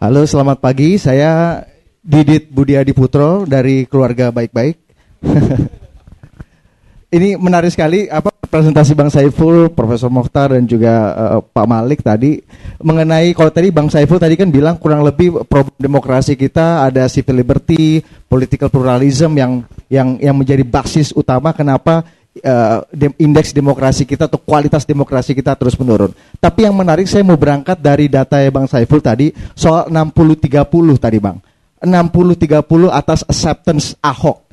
Halo, selamat pagi. Saya Didit Budi Adiputro dari keluarga baik-baik. Ini menarik sekali apa presentasi Bang Saiful, Profesor Mokhtar dan juga uh, Pak Malik tadi mengenai kalau tadi Bang Saiful tadi kan bilang kurang lebih problem demokrasi kita ada civil liberty, political pluralism yang yang yang menjadi basis utama kenapa uh, indeks demokrasi kita atau kualitas demokrasi kita terus menurun. Tapi yang menarik saya mau berangkat dari data ya Bang Saiful tadi soal 60-30 tadi Bang. 60-30 atas acceptance Ahok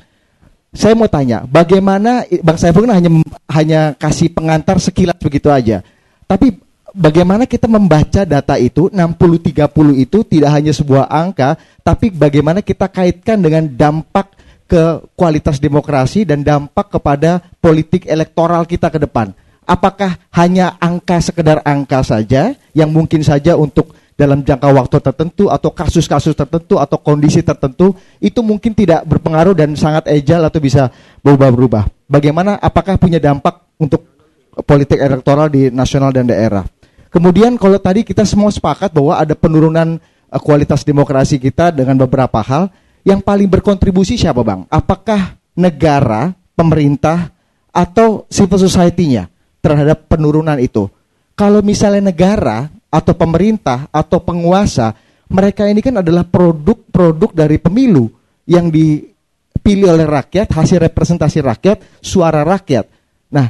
saya mau tanya, bagaimana Bang Saiful kan hanya hanya kasih pengantar sekilas begitu aja. Tapi bagaimana kita membaca data itu 60-30 itu tidak hanya sebuah angka, tapi bagaimana kita kaitkan dengan dampak ke kualitas demokrasi dan dampak kepada politik elektoral kita ke depan. Apakah hanya angka sekedar angka saja yang mungkin saja untuk dalam jangka waktu tertentu atau kasus-kasus tertentu atau kondisi tertentu itu mungkin tidak berpengaruh dan sangat agile atau bisa berubah-berubah. Bagaimana apakah punya dampak untuk politik elektoral di nasional dan daerah. Kemudian kalau tadi kita semua sepakat bahwa ada penurunan uh, kualitas demokrasi kita dengan beberapa hal, yang paling berkontribusi siapa Bang? Apakah negara, pemerintah atau civil society-nya terhadap penurunan itu? Kalau misalnya negara atau pemerintah atau penguasa, mereka ini kan adalah produk-produk dari pemilu yang dipilih oleh rakyat, hasil representasi rakyat, suara rakyat. Nah,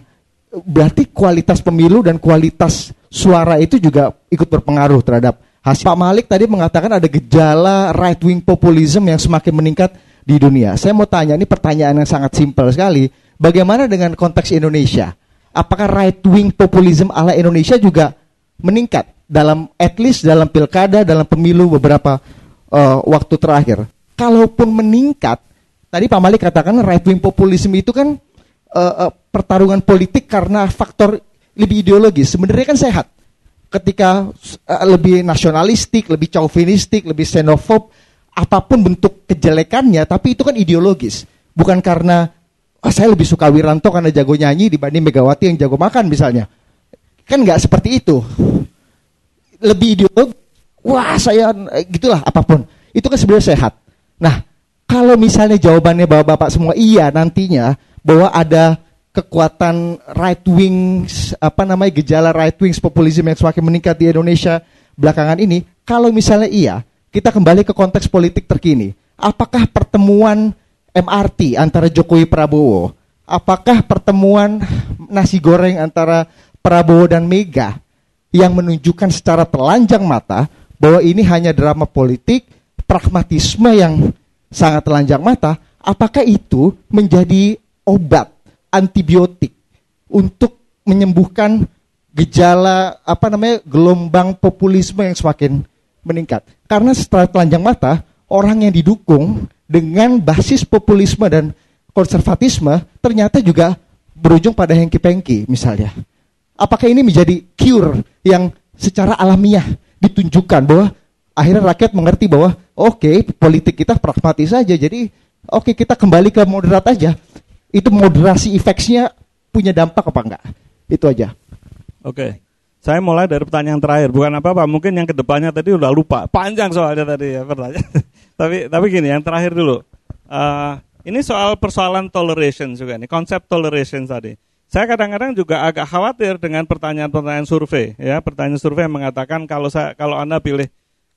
berarti kualitas pemilu dan kualitas suara itu juga ikut berpengaruh terhadap hasil. Pak Malik tadi mengatakan ada gejala right wing populism yang semakin meningkat di dunia. Saya mau tanya, ini pertanyaan yang sangat simpel sekali. Bagaimana dengan konteks Indonesia? Apakah right wing populism ala Indonesia juga meningkat? dalam at least dalam pilkada, dalam pemilu beberapa uh, waktu terakhir. Kalaupun meningkat, tadi Pak Malik katakan right wing populisme itu kan uh, uh, pertarungan politik karena faktor lebih ideologis. Sebenarnya kan sehat. Ketika uh, lebih nasionalistik, lebih chauvinistik, lebih xenofob, apa pun bentuk kejelekannya, tapi itu kan ideologis. Bukan karena oh, saya lebih suka Wiranto karena jago nyanyi dibanding Megawati yang jago makan misalnya. Kan nggak seperti itu lebih ideolog, wah saya eh, gitulah apa pun. Itu kan sebenarnya sehat. Nah, kalau misalnya jawabannya bapak-bapak semua iya nantinya bahwa ada kekuatan right wing apa namanya gejala right wing populisme yang semakin meningkat di Indonesia belakangan ini, kalau misalnya iya, kita kembali ke konteks politik terkini. Apakah pertemuan MRT antara Jokowi Prabowo, apakah pertemuan nasi goreng antara Prabowo dan Mega yang menunjukkan secara telanjang mata bahwa ini hanya drama politik, pragmatisme yang sangat telanjang mata, apakah itu menjadi obat antibiotik untuk menyembuhkan gejala apa namanya gelombang populisme yang semakin meningkat. Karena setelah telanjang mata, orang yang didukung dengan basis populisme dan konservatisme ternyata juga berujung pada hengki-pengki misalnya. Apakah ini menjadi cure yang secara alamiah ditunjukkan bahwa akhirnya rakyat mengerti bahwa oke okay, politik kita pragmatis saja. Jadi oke okay, kita kembali ke moderat aja. Itu moderasi efeknya punya dampak apa enggak? Itu aja. Oke. Saya mulai dari pertanyaan terakhir, bukan apa-apa. Mungkin yang ke depannya tadi udah lupa, panjang soalnya tadi ya pertanyaan. tapi tapi gini, yang terakhir dulu. Uh, ini soal persoalan toleration juga nih, konsep toleration tadi. Saya kadang-kadang juga agak khawatir dengan pertanyaan-pertanyaan survei, ya pertanyaan survei mengatakan kalau saya kalau anda pilih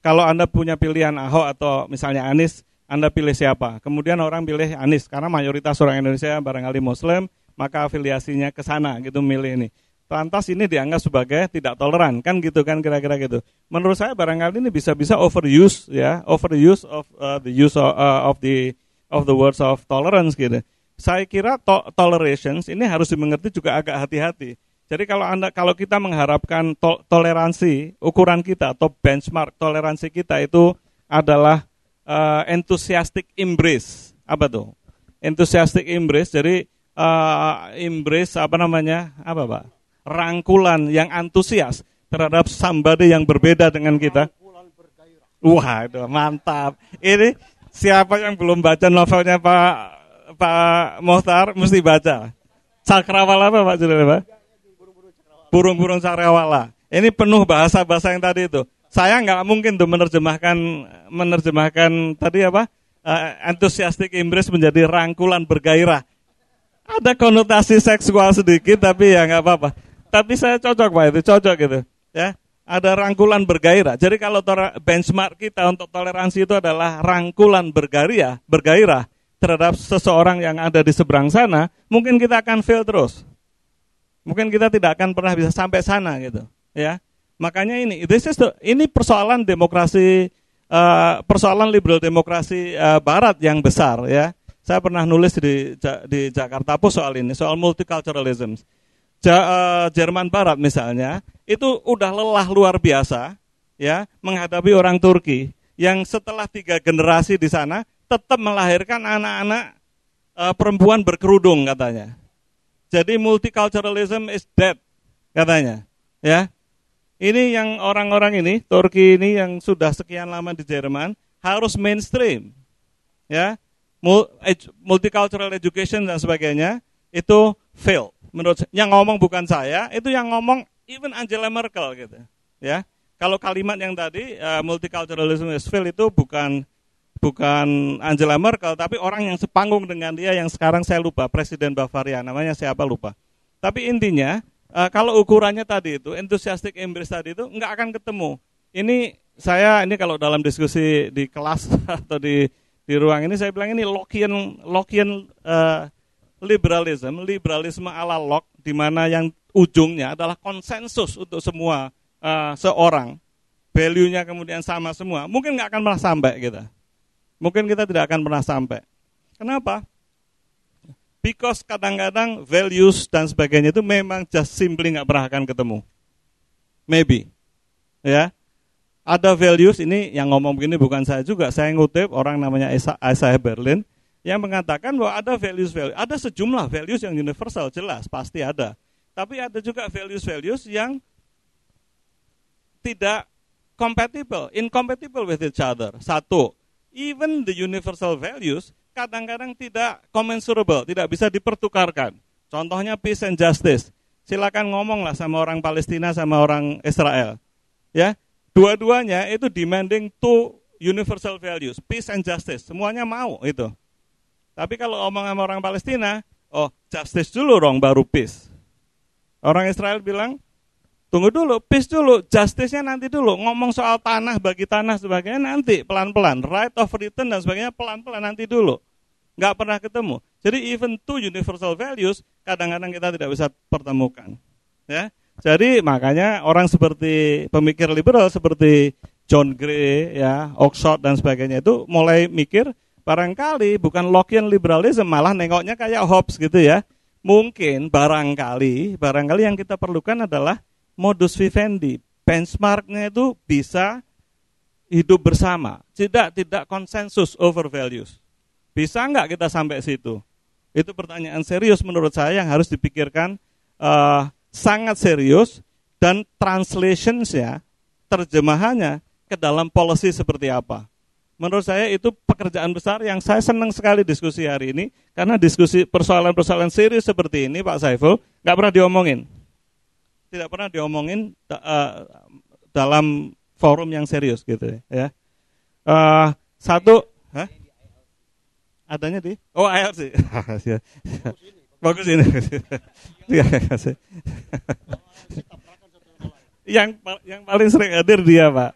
kalau anda punya pilihan Ahok atau misalnya Anies, anda pilih siapa? Kemudian orang pilih Anies karena mayoritas orang Indonesia barangkali Muslim, maka afiliasinya ke sana gitu milih ini. Lantas ini dianggap sebagai tidak toleran, kan gitu kan kira-kira gitu. Menurut saya barangkali ini bisa-bisa overuse ya, overuse of uh, the use of, uh, of the of the words of tolerance gitu saya kira to tolerations ini harus dimengerti juga agak hati-hati. Jadi kalau anda kalau kita mengharapkan to toleransi ukuran kita atau benchmark toleransi kita itu adalah uh, enthusiastic embrace apa tuh? Enthusiastic embrace. Jadi uh, embrace apa namanya apa pak? Rangkulan yang antusias terhadap somebody yang berbeda dengan kita. Wah, itu mantap. Ini siapa yang belum baca novelnya Pak Pak Mohtar mesti baca. Cakrawala apa Pak Julian Pak? Burung-burung cakrawala. Ini penuh bahasa-bahasa yang tadi itu. Saya nggak mungkin tuh menerjemahkan menerjemahkan tadi apa uh, enthusiastic embrace menjadi rangkulan bergairah. Ada konotasi seksual sedikit tapi ya nggak apa-apa. Tapi saya cocok pak itu cocok gitu ya. Ada rangkulan bergairah. Jadi kalau benchmark kita untuk toleransi itu adalah rangkulan bergairah, bergairah terhadap seseorang yang ada di seberang sana, mungkin kita akan fail terus. Mungkin kita tidak akan pernah bisa sampai sana gitu, ya. Makanya ini, this is the, ini persoalan demokrasi, uh, persoalan liberal demokrasi uh, Barat yang besar ya. Saya pernah nulis di di Jakarta Post soal ini, soal multiculturalism. Ja, uh, Jerman Barat misalnya, itu udah lelah luar biasa ya menghadapi orang Turki yang setelah tiga generasi di sana tetap melahirkan anak-anak uh, perempuan berkerudung katanya. Jadi multiculturalism is dead katanya, ya. Ini yang orang-orang ini, Turki ini yang sudah sekian lama di Jerman harus mainstream. Ya. Multicultural education dan sebagainya itu fail. Menurut yang ngomong bukan saya, itu yang ngomong even Angela Merkel gitu. Ya. Kalau kalimat yang tadi uh, multiculturalism is fail itu bukan bukan Angela Merkel tapi orang yang sepanggung dengan dia yang sekarang saya lupa presiden Bavaria namanya siapa lupa. Tapi intinya uh, kalau ukurannya tadi itu enthusiastic embrace tadi itu nggak akan ketemu. Ini saya ini kalau dalam diskusi di kelas atau di di ruang ini saya bilang ini Lockean Lockean uh, liberalism, liberalisme ala Locke di mana yang ujungnya adalah konsensus untuk semua uh, seorang. Value-nya kemudian sama semua. Mungkin nggak akan pernah sampai kita. Mungkin kita tidak akan pernah sampai. Kenapa? Because kadang-kadang values dan sebagainya itu memang just simply nggak pernah akan ketemu. Maybe. Ya. Ada values ini yang ngomong begini bukan saya juga, saya ngutip orang namanya Isaiah Berlin yang mengatakan bahwa ada values values, ada sejumlah values yang universal jelas pasti ada. Tapi ada juga values-values yang tidak compatible, incompatible with each other. Satu, even the universal values kadang-kadang tidak commensurable, tidak bisa dipertukarkan. Contohnya peace and justice. Silakan ngomonglah sama orang Palestina sama orang Israel. Ya, dua-duanya itu demanding two universal values, peace and justice. Semuanya mau itu. Tapi kalau ngomong sama orang Palestina, oh justice dulu dong baru peace. Orang Israel bilang, tunggu dulu, peace dulu, justice-nya nanti dulu. Ngomong soal tanah bagi tanah sebagainya nanti pelan-pelan. Right of return dan sebagainya pelan-pelan nanti dulu nggak pernah ketemu. Jadi even two universal values kadang-kadang kita tidak bisa pertemukan. Ya, jadi makanya orang seperti pemikir liberal seperti John Gray, ya, Oxford dan sebagainya itu mulai mikir barangkali bukan Lockean liberalism malah nengoknya kayak Hobbes gitu ya. Mungkin barangkali barangkali yang kita perlukan adalah modus vivendi. Benchmarknya itu bisa hidup bersama, tidak tidak konsensus over values. Bisa nggak kita sampai situ? Itu pertanyaan serius menurut saya yang harus dipikirkan uh, sangat serius dan translationsnya, terjemahannya ke dalam policy seperti apa. Menurut saya itu pekerjaan besar yang saya senang sekali diskusi hari ini karena diskusi persoalan-persoalan serius seperti ini Pak Saiful nggak pernah diomongin, tidak pernah diomongin uh, dalam forum yang serius gitu ya. Uh, satu, huh? Adanya di? Oh, sih. Bagus ini. Iya, yang yang paling sering hadir dia, Pak.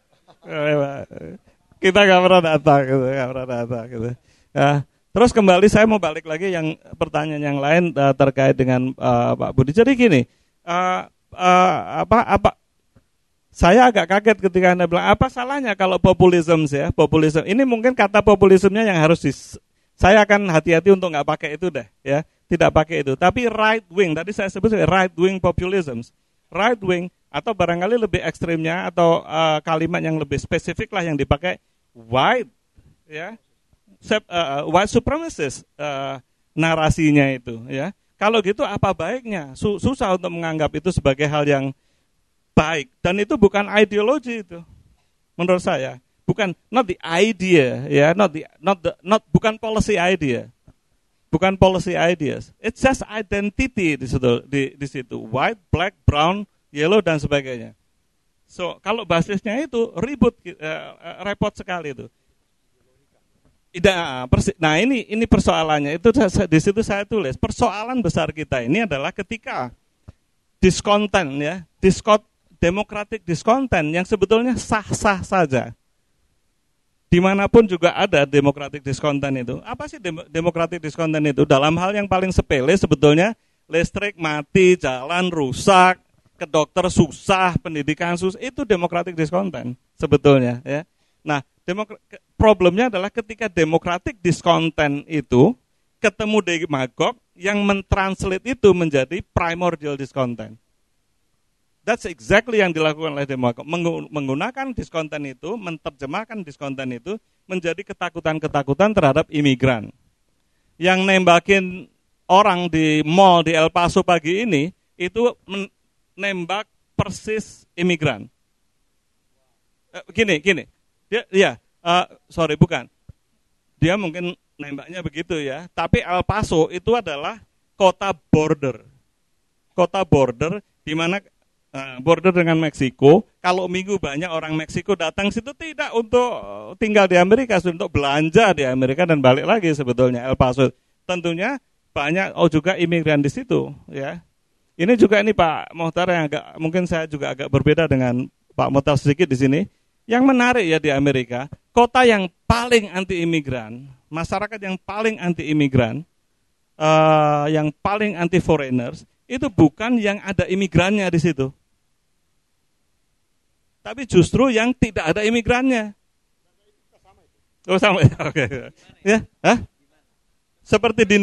Kita nggak pernah datang gitu, nggak pernah datang gitu. Ya. Terus kembali saya mau balik lagi yang pertanyaan yang lain terkait dengan uh, Pak Budi. Jadi gini, uh, uh, apa apa saya agak kaget ketika Anda bilang apa salahnya kalau populisme ya, populisme. Ini mungkin kata populismenya yang harus dis, saya akan hati-hati untuk nggak pakai itu deh, ya, tidak pakai itu. Tapi right wing, tadi saya sebut right wing populism, right wing atau barangkali lebih ekstrimnya atau uh, kalimat yang lebih spesifik lah yang dipakai white, ya, Sep, uh, white supremacist uh, narasinya itu, ya. Kalau gitu apa baiknya? Susah untuk menganggap itu sebagai hal yang baik. Dan itu bukan ideologi itu, menurut saya. Bukan not the idea ya. Not the not the not bukan policy idea. Bukan policy ideas. It's just identity di situ di, di situ. White black brown yellow dan sebagainya. So, kalau basisnya itu ribut uh, repot sekali itu. Tidak, nah ini ini persoalannya itu di situ saya tulis persoalan besar kita ini adalah ketika diskonten ya, diskot demokratik diskonten yang sebetulnya sah-sah saja. Di mana pun juga ada demokratik diskonten itu. Apa sih dem demokratik diskonten itu? Dalam hal yang paling sepele sebetulnya listrik mati, jalan rusak, ke dokter susah, pendidikan susah, itu demokratik diskonten sebetulnya ya. Nah, problemnya adalah ketika demokratik diskonten itu ketemu demagog yang mentranslate itu menjadi primordial discontent. That's exactly yang dilakukan oleh demagog. Menggunakan diskonten itu, menerjemahkan diskonten itu menjadi ketakutan-ketakutan terhadap imigran. Yang nembakin orang di mall di El Paso pagi ini itu nembak persis imigran. Eh, gini, gini. Dia, ya, uh, sorry bukan. Dia mungkin nembaknya begitu ya. Tapi El Paso itu adalah kota border. Kota border di mana uh, border dengan Meksiko. Kalau minggu banyak orang Meksiko datang situ tidak untuk tinggal di Amerika, untuk belanja di Amerika dan balik lagi sebetulnya El Paso. Tentunya banyak oh juga imigran di situ ya. Ini juga ini Pak Mohtar yang agak mungkin saya juga agak berbeda dengan Pak Mohtar sedikit di sini. Yang menarik ya di Amerika, kota yang paling anti imigran, masyarakat yang paling anti imigran, uh, yang paling anti foreigners, itu bukan yang ada imigrannya di situ. Tapi justru yang tidak ada imigrannya. Oh sama oke. Okay. Ya, Hah? Seperti di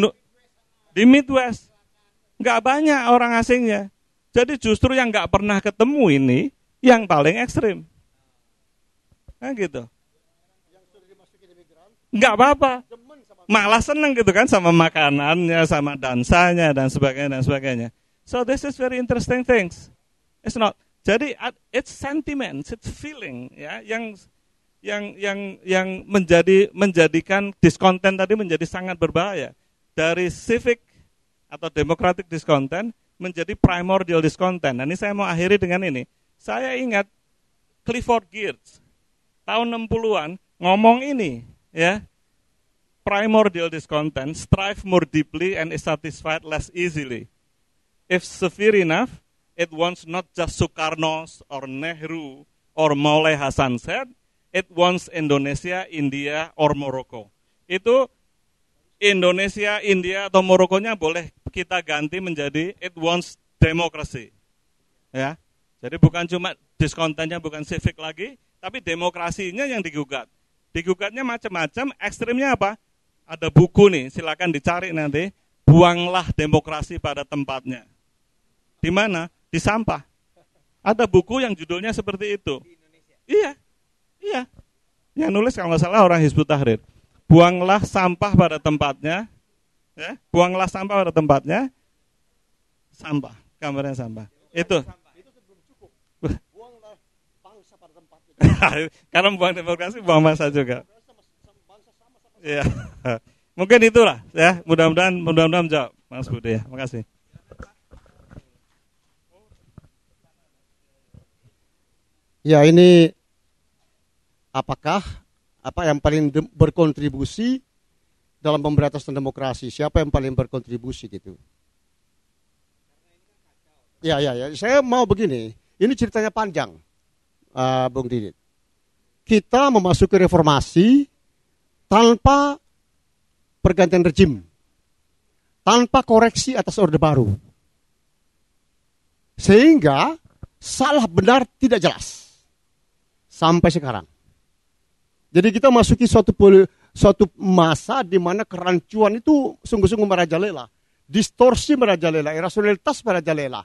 di Midwest, nggak banyak orang asingnya. Jadi justru yang nggak pernah ketemu ini yang paling ekstrim. Kan gitu. Enggak apa-apa. Malah seneng gitu kan sama makanannya, sama dansanya dan sebagainya dan sebagainya. So this is very interesting things. It's not. Jadi it's sentiment, it's feeling ya yang yang yang yang menjadi menjadikan diskonten tadi menjadi sangat berbahaya. Dari civic atau democratic discontent menjadi primordial discontent. Nah, ini saya mau akhiri dengan ini. Saya ingat Clifford Geertz tahun 60-an ngomong ini, ya. Primordial discontent, strive more deeply and is satisfied less easily. If severe enough, it wants not just Sukarno or Nehru or Maulay Hasan said, it wants Indonesia, India, or Morocco. Itu Indonesia, India, atau Morokonya boleh kita ganti menjadi it wants democracy. Ya. Jadi bukan cuma diskontennya bukan civic lagi, tapi demokrasinya yang digugat. Digugatnya macam-macam, ekstrimnya apa? Ada buku nih, silakan dicari nanti. Buanglah demokrasi pada tempatnya. Di mana? Di sampah. Ada buku yang judulnya seperti itu. Iya, iya. Yang nulis kalau nggak salah orang Hizbut Tahrir. Buanglah sampah pada tempatnya. Ya, buanglah sampah pada tempatnya. Sampah, gambarnya sampah. Itu. Karena buang demokrasi buang masa juga. Iya. Mungkin itulah ya. Mudah-mudahan mudah-mudahan jawab Mas Budi ya. Makasih. Ya ini apakah apa yang paling berkontribusi dalam pemberantasan demokrasi? Siapa yang paling berkontribusi gitu? Ya ya ya. Saya mau begini. Ini ceritanya panjang uh, Bung Didit. Kita memasuki reformasi tanpa pergantian rejim, tanpa koreksi atas orde baru. Sehingga salah benar tidak jelas sampai sekarang. Jadi kita masuki suatu suatu masa di mana kerancuan itu sungguh-sungguh merajalela, distorsi merajalela, irasionalitas merajalela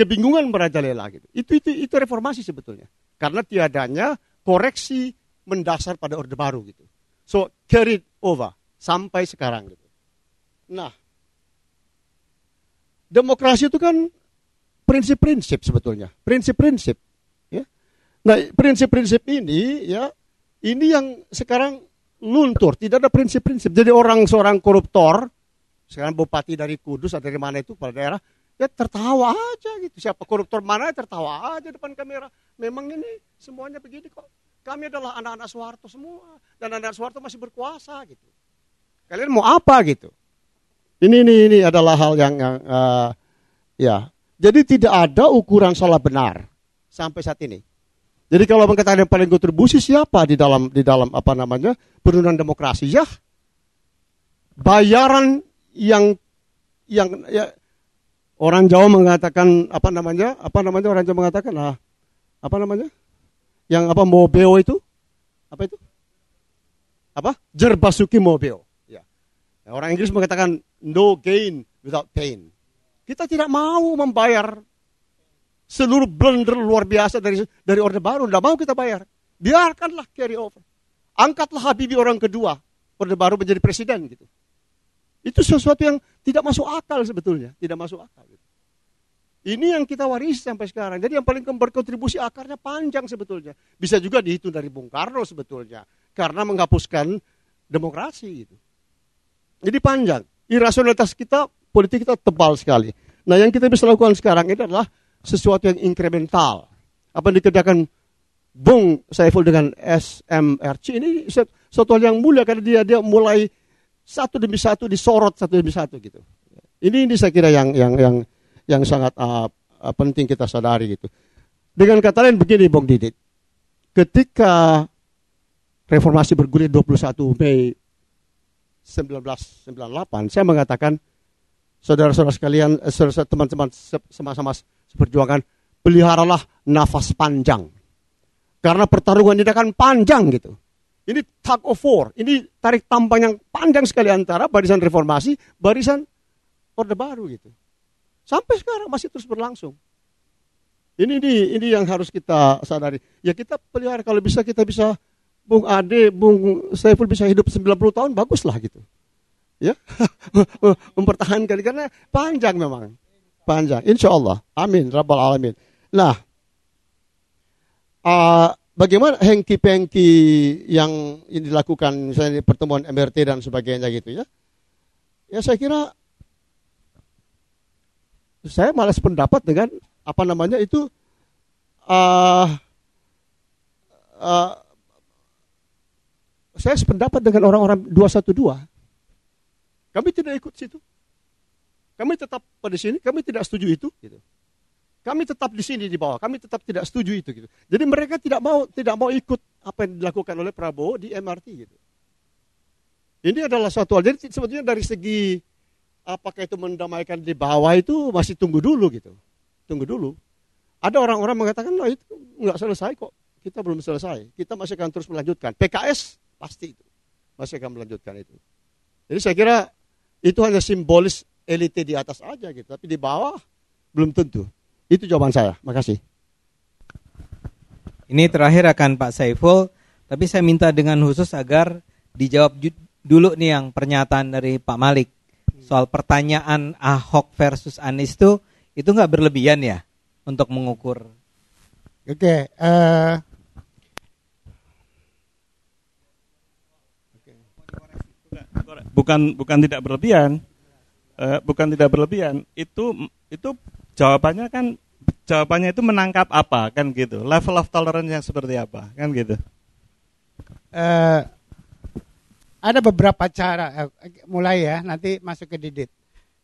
kebingungan merajalela gitu. Itu itu itu reformasi sebetulnya. Karena tiadanya koreksi mendasar pada orde baru gitu. So carried over sampai sekarang gitu. Nah, demokrasi itu kan prinsip-prinsip sebetulnya, prinsip-prinsip ya. Nah, prinsip-prinsip ini ya ini yang sekarang luntur, tidak ada prinsip-prinsip. Jadi orang seorang koruptor, sekarang bupati dari Kudus atau dari mana itu pada daerah Ya tertawa aja gitu. Siapa koruptor mana tertawa aja depan kamera. Memang ini semuanya begini kok. Kami adalah anak-anak Soeharto semua. Dan anak-anak Soeharto masih berkuasa gitu. Kalian mau apa gitu? Ini ini ini adalah hal yang, uh, ya. Jadi tidak ada ukuran salah benar sampai saat ini. Jadi kalau mengatakan yang paling kontribusi siapa di dalam di dalam apa namanya penurunan demokrasi ya bayaran yang yang ya orang Jawa mengatakan apa namanya? Apa namanya orang Jawa mengatakan? Ah, apa namanya? Yang apa mobeo itu? Apa itu? Apa? Jerbasuki mobeo ya. Orang Inggris mengatakan no gain without pain. Kita tidak mau membayar seluruh blunder luar biasa dari dari orde baru. Tidak mau kita bayar. Biarkanlah carry over. Angkatlah Habibie orang kedua. Orde baru menjadi presiden gitu. Itu sesuatu yang tidak masuk akal sebetulnya, tidak masuk akal. Ini yang kita warisi sampai sekarang. Jadi yang paling berkontribusi akarnya panjang sebetulnya. Bisa juga dihitung dari Bung Karno sebetulnya. Karena menghapuskan demokrasi. Gitu. Jadi panjang. Irasionalitas kita, politik kita tebal sekali. Nah yang kita bisa lakukan sekarang ini adalah sesuatu yang inkremental. Apa yang dikerjakan Bung Saiful dengan SMRC ini sesuatu hal yang mulia karena dia dia mulai satu demi satu disorot satu demi satu gitu. Ini ini saya kira yang yang yang yang sangat uh, penting kita sadari gitu. Dengan kata lain begini Bung Didit. Ketika reformasi bergulir 21 Mei 1998, saya mengatakan saudara-saudara sekalian, eh, teman-teman sama-sama seperjuangan, peliharalah nafas panjang. Karena pertarungan ini akan panjang gitu. Ini tug of war, ini tarik tampang yang panjang sekali antara barisan reformasi, barisan orde baru gitu. Sampai sekarang masih terus berlangsung. Ini ini ini yang harus kita sadari. Ya kita pelihara kalau bisa kita bisa Bung Ade, Bung Saiful bisa hidup 90 tahun baguslah gitu. Ya. Mempertahankan karena panjang memang. Panjang. Insya Allah. Amin. Rabbal alamin. Nah, uh, bagaimana hengki-pengki yang dilakukan misalnya di pertemuan MRT dan sebagainya gitu ya. Ya saya kira saya malas pendapat dengan apa namanya itu uh, uh, saya sependapat dengan orang-orang 212. Kami tidak ikut situ. Kami tetap pada sini, kami tidak setuju itu gitu. Kami tetap di sini di bawah. Kami tetap tidak setuju itu gitu. Jadi mereka tidak mau tidak mau ikut apa yang dilakukan oleh Prabowo di MRT gitu. Ini adalah suatu hal. Jadi sebetulnya dari segi apakah itu mendamaikan di bawah itu masih tunggu dulu gitu. Tunggu dulu. Ada orang-orang mengatakan, nah itu nggak selesai kok. Kita belum selesai. Kita masih akan terus melanjutkan. PKS pasti itu. Masih akan melanjutkan itu. Jadi saya kira itu hanya simbolis elite di atas aja gitu. Tapi di bawah belum tentu. Itu jawaban saya. Makasih. Ini terakhir akan Pak Saiful, tapi saya minta dengan khusus agar dijawab dulu nih yang pernyataan dari Pak Malik soal pertanyaan Ahok versus Anies itu itu nggak berlebihan ya untuk mengukur. Oke. Okay, uh, eh, bukan bukan tidak berlebihan, uh, bukan tidak berlebihan. Itu itu jawabannya kan jawabannya itu menangkap apa kan gitu level of tolerance yang seperti apa kan gitu uh, ada beberapa cara uh, mulai ya nanti masuk ke didit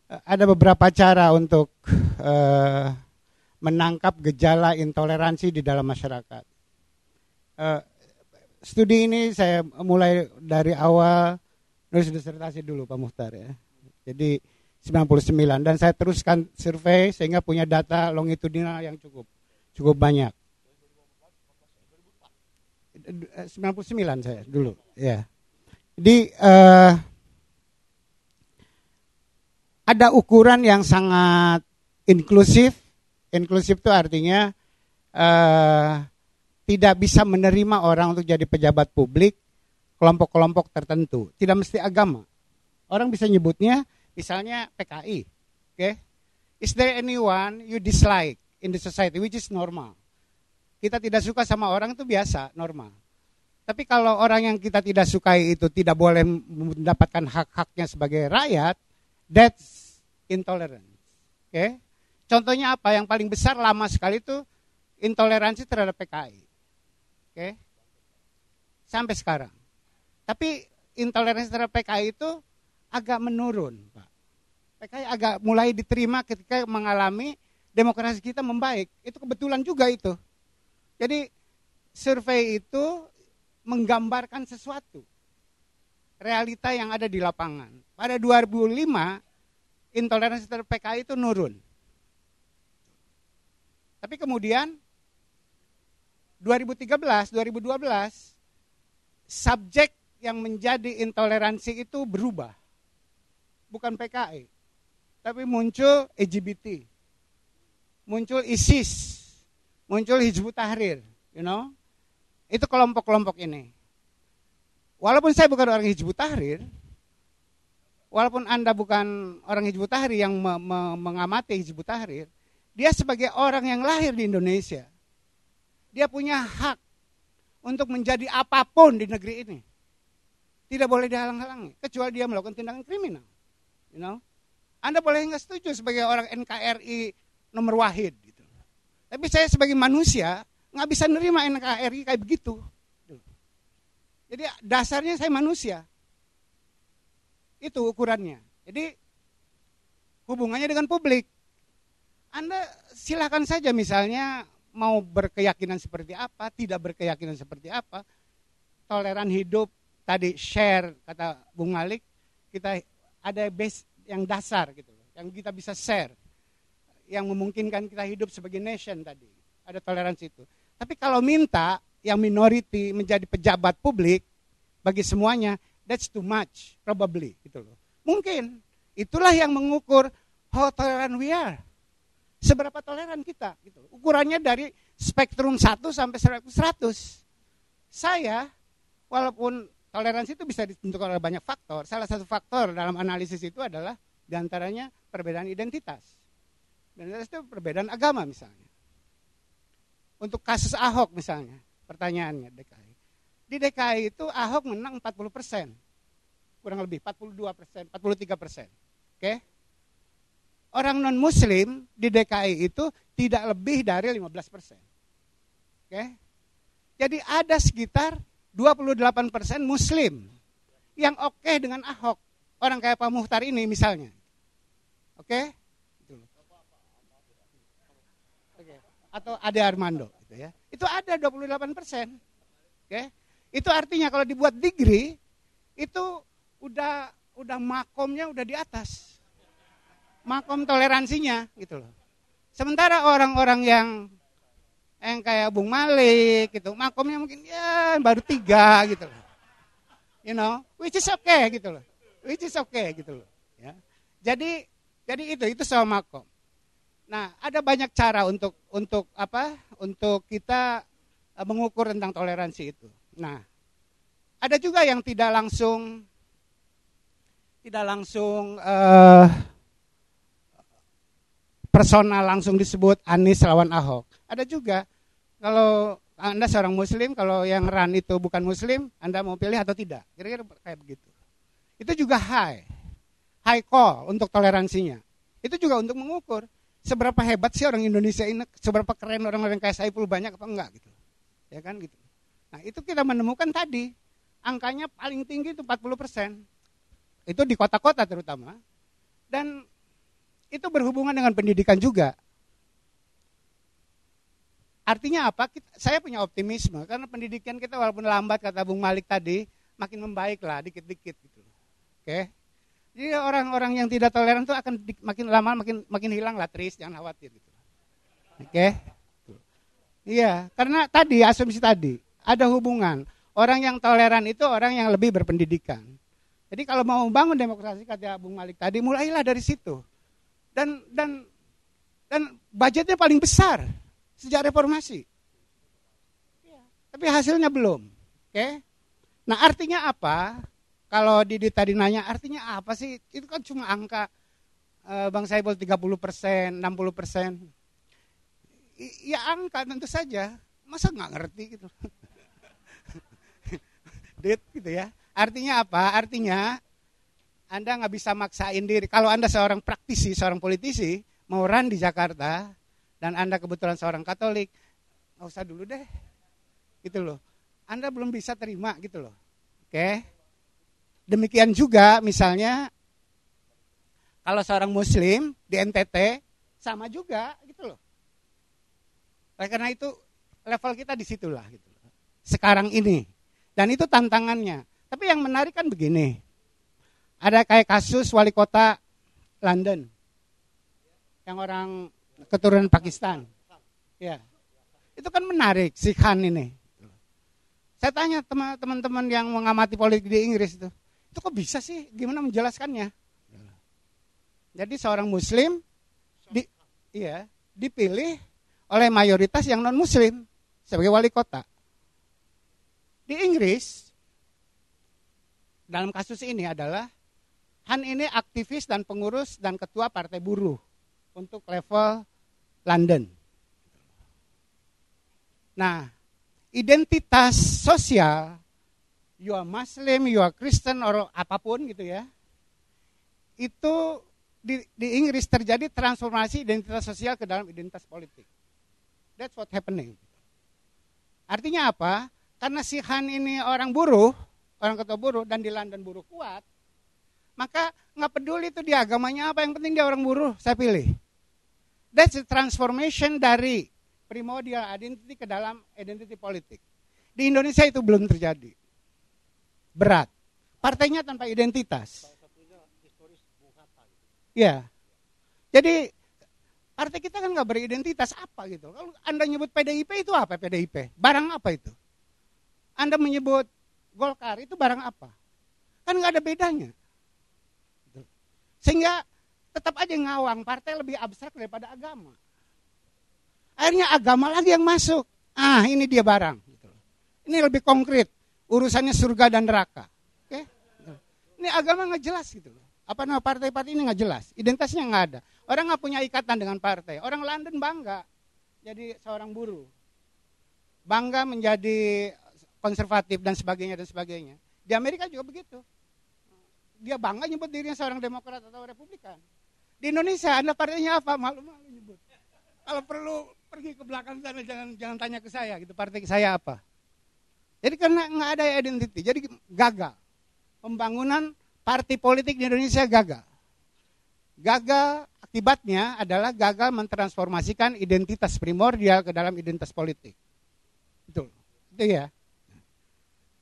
uh, ada beberapa cara untuk uh, menangkap gejala intoleransi di dalam masyarakat studi ini saya mulai dari awal nulis disertasi dulu Pak Muhtar ya jadi 99 dan saya teruskan survei sehingga punya data longitudinal yang cukup cukup banyak. 99 saya dulu, ya. Jadi uh, ada ukuran yang sangat inklusif. Inklusif itu artinya uh, tidak bisa menerima orang untuk jadi pejabat publik kelompok-kelompok tertentu. Tidak mesti agama. Orang bisa nyebutnya Misalnya PKI, oke? Okay? Is there anyone you dislike in the society which is normal? Kita tidak suka sama orang itu biasa, normal. Tapi kalau orang yang kita tidak sukai itu tidak boleh mendapatkan hak-haknya sebagai rakyat, that's intolerance. Oke? Okay? Contohnya apa? Yang paling besar lama sekali itu intoleransi terhadap PKI. Oke. Sampai sekarang. Tapi intoleransi terhadap PKI itu agak menurun, Pak. PKI agak mulai diterima ketika mengalami demokrasi kita membaik. Itu kebetulan juga itu. Jadi survei itu menggambarkan sesuatu. Realita yang ada di lapangan. Pada 2005 intoleransi terhadap PKI itu nurun. Tapi kemudian 2013, 2012 subjek yang menjadi intoleransi itu berubah. Bukan PKI, tapi muncul LGBT. Muncul ISIS, muncul Hizbut Tahrir, you know. Itu kelompok-kelompok ini. Walaupun saya bukan orang Hizbut Tahrir, walaupun Anda bukan orang Hizbut Tahrir yang me me mengamati Hizbut Tahrir, dia sebagai orang yang lahir di Indonesia, dia punya hak untuk menjadi apa pun di negeri ini. Tidak boleh dihalang-halangi, kecuali dia melakukan tindakan kriminal. You know? Anda boleh nggak setuju sebagai orang NKRI nomor wahid. Gitu. Tapi saya sebagai manusia nggak bisa nerima NKRI kayak begitu. Jadi dasarnya saya manusia. Itu ukurannya. Jadi hubungannya dengan publik. Anda silakan saja misalnya mau berkeyakinan seperti apa, tidak berkeyakinan seperti apa, toleran hidup, tadi share kata Bung Malik, kita ada base yang dasar gitu, yang kita bisa share, yang memungkinkan kita hidup sebagai nation tadi, ada toleransi itu. Tapi kalau minta yang minority menjadi pejabat publik bagi semuanya, that's too much probably gitu loh. Mungkin itulah yang mengukur how tolerant we are. Seberapa toleran kita gitu. Ukurannya dari spektrum 1 sampai 100. Saya walaupun toleransi itu bisa ditentukan oleh banyak faktor. Salah satu faktor dalam analisis itu adalah di antaranya perbedaan identitas. Identitas itu perbedaan agama misalnya. Untuk kasus Ahok misalnya, pertanyaannya DKI. Di DKI itu Ahok menang 40 persen. Kurang lebih 42 persen, 43 persen. Oke. Orang non muslim di DKI itu tidak lebih dari 15 persen. Oke. Jadi ada sekitar 28 persen muslim yang oke dengan Ahok. Orang kayak Pak Muhtar ini misalnya. Oke. Okay? Atau Ade Armando. Gitu ya. Itu ada 28 persen. Oke. Itu artinya kalau dibuat degree, itu udah udah makomnya udah di atas. Makom toleransinya gitu loh. Sementara orang-orang yang yang kayak Bung Malik gitu, makomnya mungkin ya baru tiga gitu loh. You know, which is okay gitu loh. Which is okay gitu loh. Ya. Jadi jadi itu itu soal makom. Nah, ada banyak cara untuk untuk apa? Untuk kita uh, mengukur tentang toleransi itu. Nah, ada juga yang tidak langsung tidak langsung uh, personal langsung disebut Anies lawan Ahok. Ada juga kalau Anda seorang muslim, kalau yang ran itu bukan muslim, Anda mau pilih atau tidak? Kira-kira kayak begitu. Itu juga high. High call untuk toleransinya. Itu juga untuk mengukur seberapa hebat sih orang Indonesia ini, seberapa keren orang-orang kayak Saiful banyak apa enggak gitu. Ya kan gitu. Nah, itu kita menemukan tadi angkanya paling tinggi itu 40 persen. Itu di kota-kota terutama. Dan itu berhubungan dengan pendidikan juga. Artinya apa? Kita, saya punya optimisme karena pendidikan kita walaupun lambat kata Bung Malik tadi makin membaik lah dikit-dikit gitu. Oke. Jadi orang-orang yang tidak toleran itu akan makin lama makin makin hilang lah Tris, jangan khawatir gitu. Oke. Iya, karena tadi asumsi tadi ada hubungan. Orang yang toleran itu orang yang lebih berpendidikan. Jadi kalau mau membangun demokrasi kata Bung Malik tadi mulailah dari situ. Dan dan dan budgetnya paling besar sejak reformasi. Ya, tapi hasilnya belum. Oke. Nah artinya apa? Kalau Didi tadi nanya artinya apa sih? Itu kan cuma angka e, Bang Saiful 30 persen, 60 persen. Ya angka tentu saja. Masa nggak ngerti gitu. Dit gitu ya. Artinya apa? Artinya Anda nggak bisa maksain diri. Kalau Anda seorang praktisi, seorang politisi, mau run di Jakarta dan Anda kebetulan seorang Katolik, nggak usah dulu deh. Gitu loh. Anda belum bisa terima gitu loh. Oke. Demikian juga misalnya kalau seorang muslim di NTT sama juga gitu loh. Oleh karena itu level kita di situlah gitu. loh. Sekarang ini. Dan itu tantangannya. Tapi yang menarik kan begini. Ada kayak kasus wali kota London. Yang orang keturunan Pakistan. Ya. Itu kan menarik si Khan ini. Saya tanya teman-teman yang mengamati politik di Inggris itu. Itu kok bisa sih? Gimana menjelaskannya? Jadi seorang muslim di, iya, dipilih oleh mayoritas yang non muslim sebagai wali kota. Di Inggris dalam kasus ini adalah Han ini aktivis dan pengurus dan ketua partai buruh untuk level London. Nah, identitas sosial, you are Muslim, you are Kristen, or apa pun gitu ya, itu di, di Inggris terjadi transformasi identitas sosial ke dalam identitas politik. That's what happening. Artinya apa? Karena si Han ini orang buruh, orang ketua buruh, dan di London buruh kuat, maka nggak peduli itu dia agamanya apa, yang penting dia orang buruh, saya pilih. That's the transformation dari primordial identity ke dalam identity politik. Di Indonesia itu belum terjadi. Berat. Partainya tanpa identitas. Ya. Jadi partai kita kan nggak beridentitas apa gitu. Kalau Anda nyebut PDIP itu apa PDIP? Barang apa itu? Anda menyebut Golkar itu barang apa? Kan nggak ada bedanya. Sehingga tetap aja ngawang partai lebih abstrak daripada agama. Akhirnya agama lagi yang masuk. Ah ini dia barang. Ini lebih konkret. Urusannya surga dan neraka. Oke? Ini agama nggak jelas gitu. Apa nama partai-partai ini nggak jelas. Identitasnya nggak ada. Orang nggak punya ikatan dengan partai. Orang London bangga jadi seorang buruh. Bangga menjadi konservatif dan sebagainya dan sebagainya. Di Amerika juga begitu. Dia bangga nyebut dirinya seorang demokrat atau republikan. Di Indonesia Anda partainya apa? Malu-malu nyebut. Kalau perlu pergi ke belakang sana jangan jangan tanya ke saya gitu partai saya apa. Jadi karena nggak ada identity, jadi gagal. Pembangunan partai politik di Indonesia gagal. Gagal akibatnya adalah gagal mentransformasikan identitas primordial ke dalam identitas politik. Betul. Itu ya.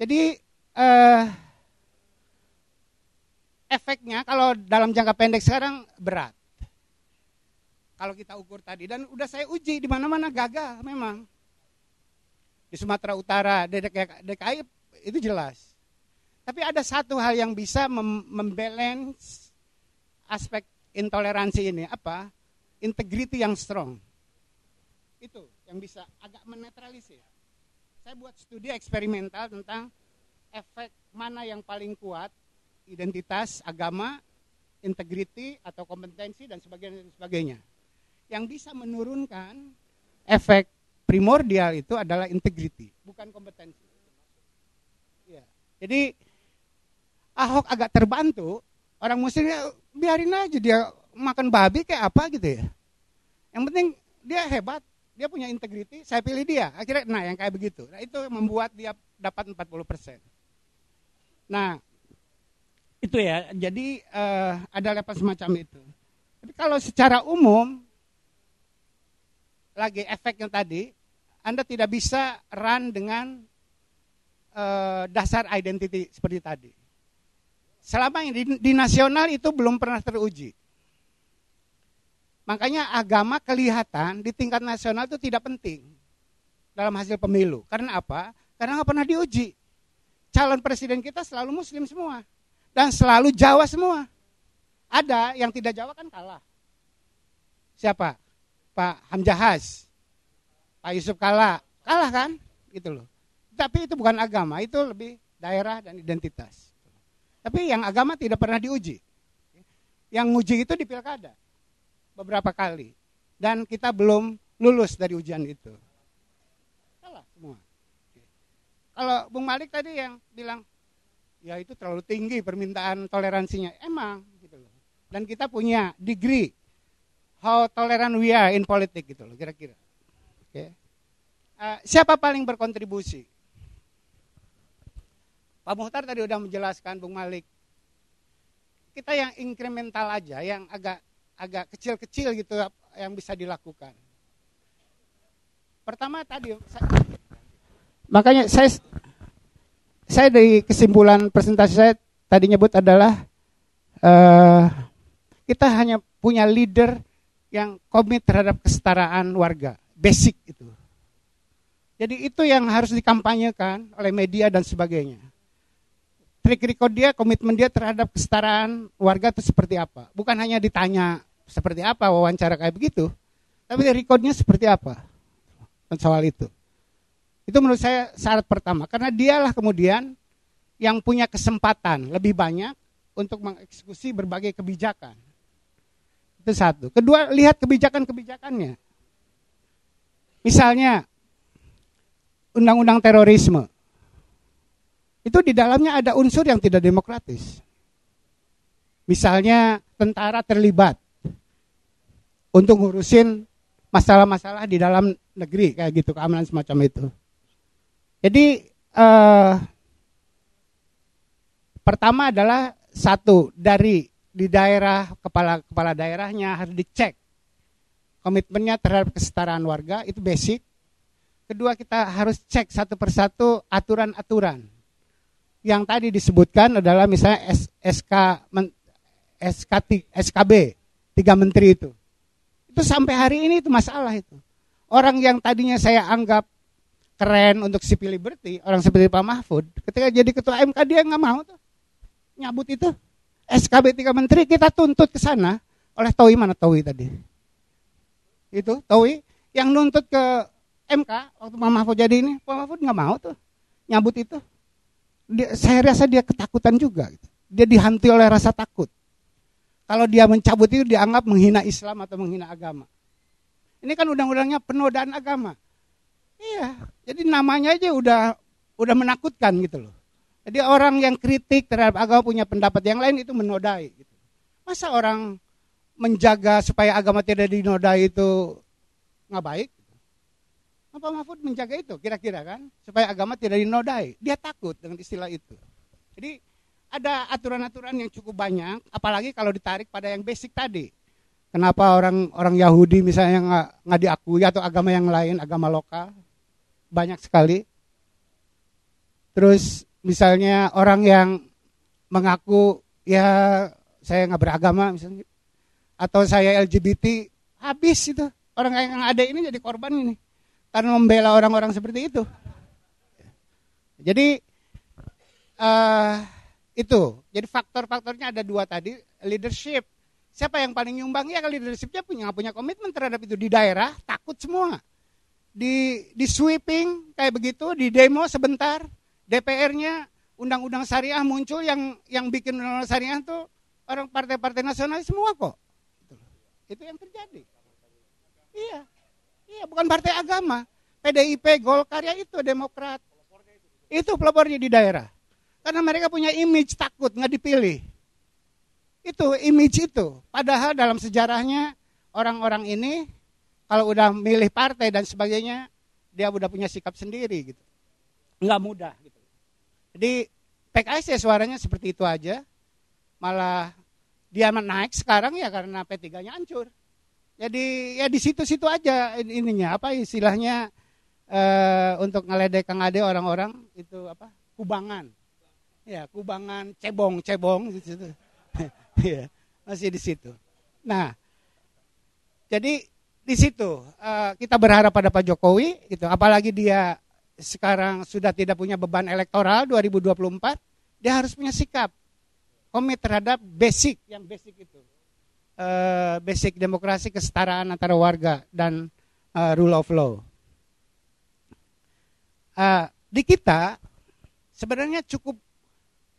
Jadi eh, efeknya kalau dalam jangka pendek sekarang berat. Kalau kita ukur tadi dan udah saya uji di mana-mana gagal memang. Di Sumatera Utara, di DKI itu jelas. Tapi ada satu hal yang bisa mem membalance aspek intoleransi ini apa? Integrity yang strong. Itu yang bisa agak menetralisir. Saya buat studi eksperimental tentang efek mana yang paling kuat identitas, agama, integriti atau kompetensi dan sebagainya dan sebagainya. Yang bisa menurunkan efek primordial itu adalah integriti, bukan kompetensi. Ya. Jadi Ahok agak terbantu, orang muslim ya, biarin aja dia makan babi kayak apa gitu ya. Yang penting dia hebat, dia punya integriti, saya pilih dia. Akhirnya nah yang kayak begitu. Nah, itu membuat dia dapat 40%. Nah, itu ya, jadi uh, ada level semacam itu. Tapi kalau secara umum, lagi efek yang tadi, Anda tidak bisa run dengan uh, dasar identity seperti tadi. Selama ini di, di nasional itu belum pernah teruji. Makanya agama kelihatan di tingkat nasional itu tidak penting dalam hasil pemilu. Karena apa? Karena nggak pernah diuji. Calon presiden kita selalu muslim semua dan selalu Jawa semua. Ada yang tidak Jawa kan kalah. Siapa? Pak Hamjahas. Pak Yusuf kalah. Kalah kan? Gitu loh. Tapi itu bukan agama, itu lebih daerah dan identitas. Tapi yang agama tidak pernah diuji. Yang uji itu di pilkada. Beberapa kali. Dan kita belum lulus dari ujian itu. Kalah semua. Kalau Bung Malik tadi yang bilang ya itu terlalu tinggi permintaan toleransinya. Emang gitu loh. Dan kita punya degree how tolerant we are in politik gitu loh kira-kira. Oke. Uh, siapa paling berkontribusi? Pak Muhtar tadi udah menjelaskan Bung Malik. Kita yang incremental aja, yang agak agak kecil-kecil gitu yang bisa dilakukan. Pertama tadi saya, makanya saya saya dari kesimpulan presentasi saya tadi nyebut adalah uh, kita hanya punya leader yang komit terhadap kesetaraan warga, basic itu. Jadi itu yang harus dikampanyekan oleh media dan sebagainya. Trik record dia, komitmen dia terhadap kesetaraan warga itu seperti apa? Bukan hanya ditanya seperti apa wawancara kayak begitu, tapi recordnya seperti apa soal itu. Itu menurut saya syarat pertama, karena dialah kemudian yang punya kesempatan lebih banyak untuk mengeksekusi berbagai kebijakan. Itu satu. Kedua, lihat kebijakan-kebijakannya. Misalnya, undang-undang terorisme. Itu di dalamnya ada unsur yang tidak demokratis. Misalnya tentara terlibat untuk ngurusin masalah-masalah di dalam negeri kayak gitu keamanan semacam itu. Jadi eh, pertama adalah satu dari di daerah kepala kepala daerahnya harus dicek komitmennya terhadap kesetaraan warga itu basic. Kedua kita harus cek satu persatu aturan-aturan. Yang tadi disebutkan adalah misalnya SK SK SKB tiga menteri itu. Itu sampai hari ini itu masalah itu. Orang yang tadinya saya anggap keren untuk civil liberty, orang seperti Pak Mahfud, ketika jadi ketua MK dia nggak mau tuh nyabut itu. SKB tiga menteri kita tuntut ke sana oleh Towi mana Towi tadi? Itu Towi yang nuntut ke MK waktu Pak Mahfud jadi ini, Pak Mahfud nggak mau tuh nyabut itu. Dia, saya rasa dia ketakutan juga. Gitu. Dia dihanti oleh rasa takut. Kalau dia mencabut itu dianggap menghina Islam atau menghina agama. Ini kan undang-undangnya penodaan agama. Iya, jadi namanya aja udah udah menakutkan gitu loh. Jadi orang yang kritik terhadap agama punya pendapat yang lain itu menodai. Gitu. Masa orang menjaga supaya agama tidak dinodai itu nggak baik? Apa Mahfud menjaga itu kira-kira kan? Supaya agama tidak dinodai. Dia takut dengan istilah itu. Jadi ada aturan-aturan yang cukup banyak, apalagi kalau ditarik pada yang basic tadi. Kenapa orang orang Yahudi misalnya nggak nggak diakui atau agama yang lain, agama lokal banyak sekali. Terus misalnya orang yang mengaku ya saya nggak beragama misalnya atau saya LGBT habis itu. Orang yang ada ini jadi korban ini. Karena membela orang-orang seperti itu. Jadi uh, itu. Jadi faktor-faktornya ada dua tadi leadership. Siapa yang paling nyumbang? Ya leadershipnya punya punya komitmen terhadap itu. Di daerah takut semua. Di di sweeping kayak begitu. Di demo sebentar DPR-nya undang-undang syariah muncul yang yang bikin undang-undang syariah itu orang partai-partai nasional semua kok. Itu yang terjadi. Iya. Iya, bukan partai agama. PDIP, Golkar ya itu Demokrat. Itu pelopornya di daerah. Karena mereka punya image takut nggak dipilih. Itu image itu. Padahal dalam sejarahnya orang-orang ini kalau udah milih partai dan sebagainya, dia udah punya sikap sendiri gitu nggak mudah gitu. Jadi PKS ya suaranya seperti itu aja. Malah dia naik sekarang ya karena P3-nya hancur. Jadi ya di situ-situ aja ininya apa istilahnya uh, untuk ngeledek Kang Ade orang-orang itu apa? kubangan. Ya, kubangan cebong-cebong di situ. ya, masih di situ. Nah, jadi di situ uh, kita berharap pada Pak Jokowi gitu apalagi dia sekarang sudah tidak punya beban elektoral 2024, dia harus punya sikap komit terhadap basic yang basic itu. Uh, basic demokrasi kesetaraan antara warga dan uh, rule of law. Uh, di kita sebenarnya cukup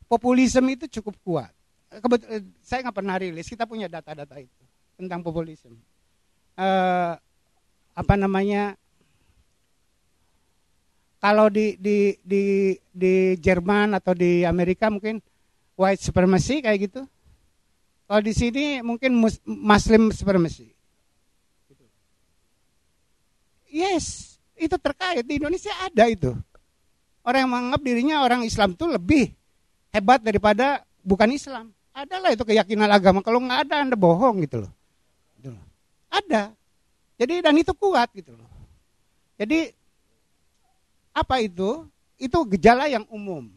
populisme itu cukup kuat. Kebetul, saya nggak pernah rilis, kita punya data-data itu tentang populisme. Uh, apa namanya kalau di di di di Jerman atau di Amerika mungkin white supremacy kayak gitu. Kalau di sini mungkin Muslim supremacy. Yes, itu terkait di Indonesia ada itu. Orang yang menganggap dirinya orang Islam itu lebih hebat daripada bukan Islam. Adalah itu keyakinan agama. Kalau nggak ada Anda bohong gitu loh. Gitu loh. Ada. Jadi dan itu kuat gitu loh. Jadi apa itu? Itu gejala yang umum.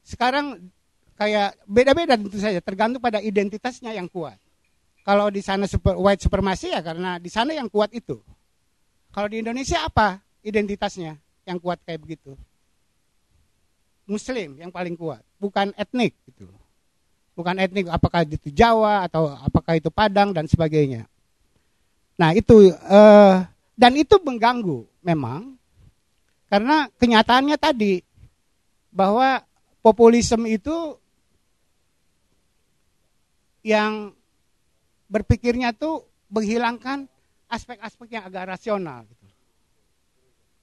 Sekarang kayak beda-beda tentu saja tergantung pada identitasnya yang kuat. Kalau di sana super, white supremacy ya karena di sana yang kuat itu. Kalau di Indonesia apa identitasnya yang kuat kayak begitu? Muslim yang paling kuat, bukan etnik gitu. Bukan etnik apakah itu Jawa atau apakah itu Padang dan sebagainya. Nah, itu uh, dan itu mengganggu memang karena kenyataannya tadi bahwa populisme itu yang berpikirnya tuh menghilangkan aspek-aspek yang agak rasional. Gitu.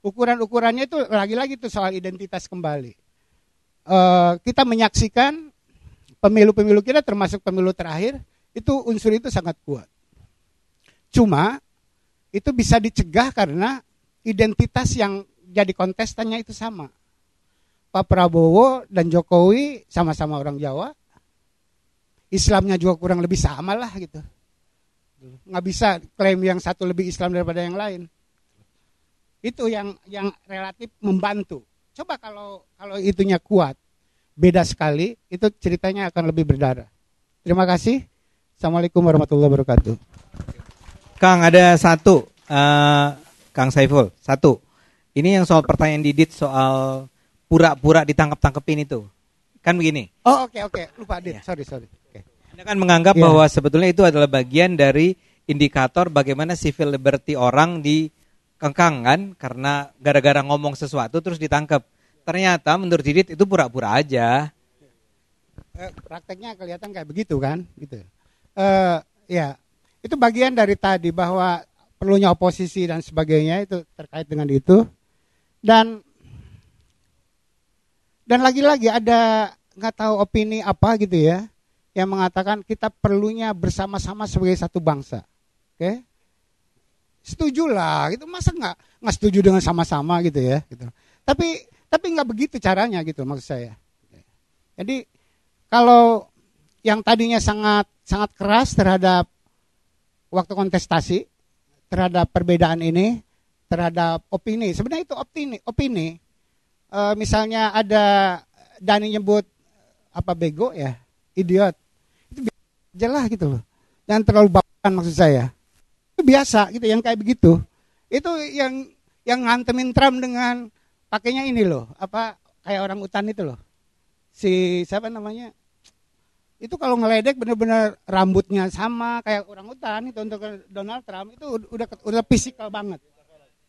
Ukuran-ukurannya itu lagi-lagi tuh soal identitas kembali. Uh, kita menyaksikan pemilu-pemilu kita termasuk pemilu terakhir itu unsur itu sangat kuat. Cuma itu bisa dicegah karena identitas yang jadi kontestannya itu sama. Pak Prabowo dan Jokowi sama-sama orang Jawa. Islamnya juga kurang lebih sama lah gitu. Nggak bisa klaim yang satu lebih Islam daripada yang lain. Itu yang yang relatif membantu. Coba kalau kalau itunya kuat, beda sekali, itu ceritanya akan lebih berdarah. Terima kasih. Assalamualaikum warahmatullahi wabarakatuh. Kang ada satu, uh, Kang Saiful, satu. Ini yang soal pertanyaan Didit soal pura-pura ditangkap-tangkepin itu. Kan begini. Oh oke okay, oke, okay. lupa Dit. Ya. Sorry sorry. Okay. Anda kan menganggap yeah. bahwa sebetulnya itu adalah bagian dari indikator bagaimana civil liberty orang dikengkang kan karena gara-gara ngomong sesuatu terus ditangkap. Ternyata menurut Didit itu pura-pura aja. Eh, prakteknya kelihatan kayak begitu kan, gitu. Uh, ya, itu bagian dari tadi bahwa perlunya oposisi dan sebagainya itu terkait dengan itu. Dan dan lagi-lagi ada nggak tahu opini apa gitu ya yang mengatakan kita perlunya bersama-sama sebagai satu bangsa. Oke? Okay? Setuju lah, gitu masa nggak nggak setuju dengan sama-sama gitu ya? Gitu. Tapi tapi nggak begitu caranya gitu maksud saya. Jadi kalau yang tadinya sangat sangat keras terhadap waktu kontestasi terhadap perbedaan ini terhadap opini. Sebenarnya itu opini, opini. E, misalnya ada Dani nyebut apa bego ya, idiot. Itu jelas gitu loh. Jangan terlalu bawakan maksud saya. Itu biasa gitu yang kayak begitu. Itu yang yang ngantemin Trump dengan pakainya ini loh, apa kayak orang utan itu loh. Si siapa namanya? Itu kalau ngeledek bener-bener rambutnya sama kayak orang utan itu untuk Donald Trump itu udah udah fisikal banget.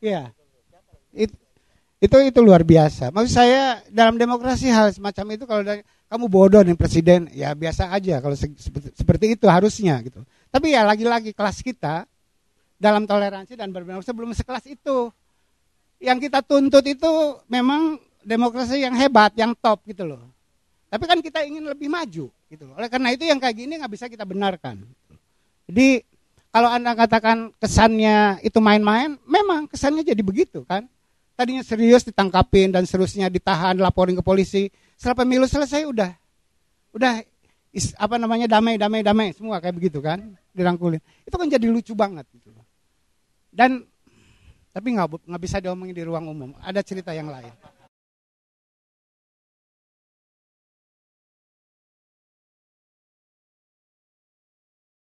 Iya. It, itu itu luar biasa. Maksud saya dalam demokrasi hal semacam itu kalau dari, kamu bodoh nih presiden, ya biasa aja kalau se seperti, seperti itu harusnya gitu. Tapi ya lagi-lagi kelas kita dalam toleransi dan berdemokrasi belum sekelas itu. Yang kita tuntut itu memang demokrasi yang hebat, yang top gitu loh. Tapi kan kita ingin lebih maju gitu loh. Oleh karena itu yang kayak gini nggak bisa kita benarkan. Jadi kalau Anda katakan kesannya itu main-main, memang kesannya jadi begitu kan. Tadinya serius ditangkapin dan seterusnya ditahan, laporin ke polisi. Setelah pemilu selesai udah. Udah is, apa namanya damai damai damai semua kayak begitu kan? Dirangkulin. Itu kan jadi lucu banget gitu dan tapi nggak nggak bisa diomongin di ruang umum. Ada cerita yang lain